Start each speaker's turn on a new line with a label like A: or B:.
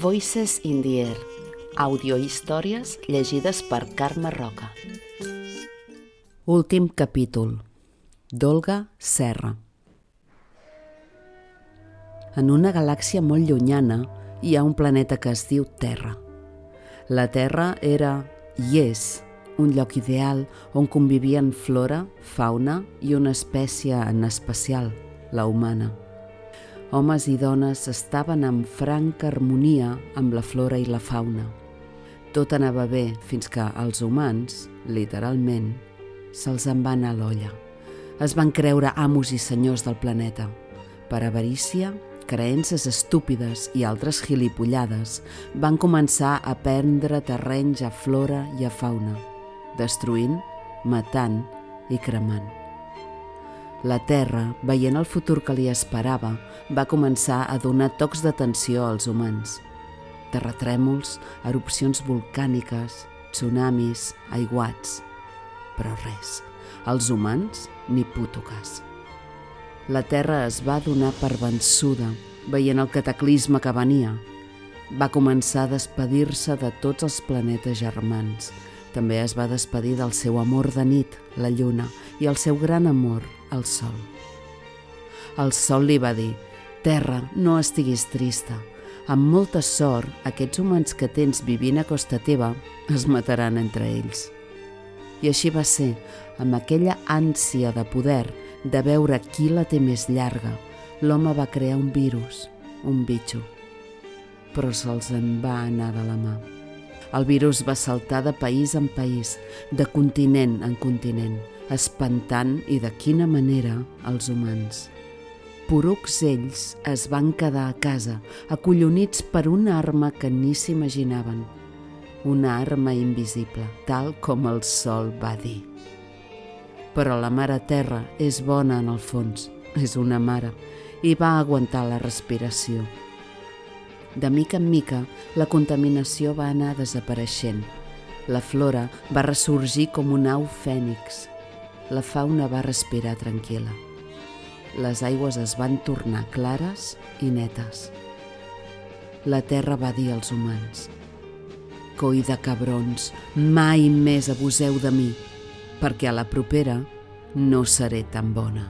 A: Voices in the Air, audiohistòries llegides per Carme Roca.
B: Últim capítol d'Olga Serra En una galàxia molt llunyana hi ha un planeta que es diu Terra. La Terra era i és un lloc ideal on convivien flora, fauna i una espècie en especial, la humana. Homes i dones estaven en franca harmonia amb la flora i la fauna. Tot anava bé fins que els humans, literalment, se'ls en va anar a l'olla. Es van creure amos i senyors del planeta. Per avarícia, creences estúpides i altres gilipollades van començar a prendre terrenys a flora i a fauna, destruint, matant i cremant. La Terra, veient el futur que li esperava, va començar a donar tocs d'atenció als humans. Terratrèmols, erupcions volcàniques, tsunamis, aiguats... Però res, els humans ni puto cas. La Terra es va donar per vençuda, veient el cataclisme que venia. Va començar a despedir-se de tots els planetes germans. També es va despedir del seu amor de nit, la Lluna, i el seu gran amor, el Sol. El Sol li va dir, Terra, no estiguis trista. Amb molta sort, aquests humans que tens vivint a costa teva es mataran entre ells. I així va ser, amb aquella ànsia de poder, de veure qui la té més llarga, l'home va crear un virus, un bitxo. Però se'ls en va anar de la mà. El virus va saltar de país en país, de continent en continent, espantant i de quina manera els humans. Porucs ells es van quedar a casa, acollonits per una arma que ni s'imaginaven – una arma invisible, tal com el sol va dir. Però la mare terra és bona en el fons, és una mare, i va aguantar la respiració. De mica en mica, la contaminació va anar desapareixent. La flora va ressorgir com un au fènix. La fauna va respirar tranquil·la. Les aigües es van tornar clares i netes. La terra va dir als humans – coi de cabrons, mai més abuseu de mi, perquè a la propera no seré tan bona.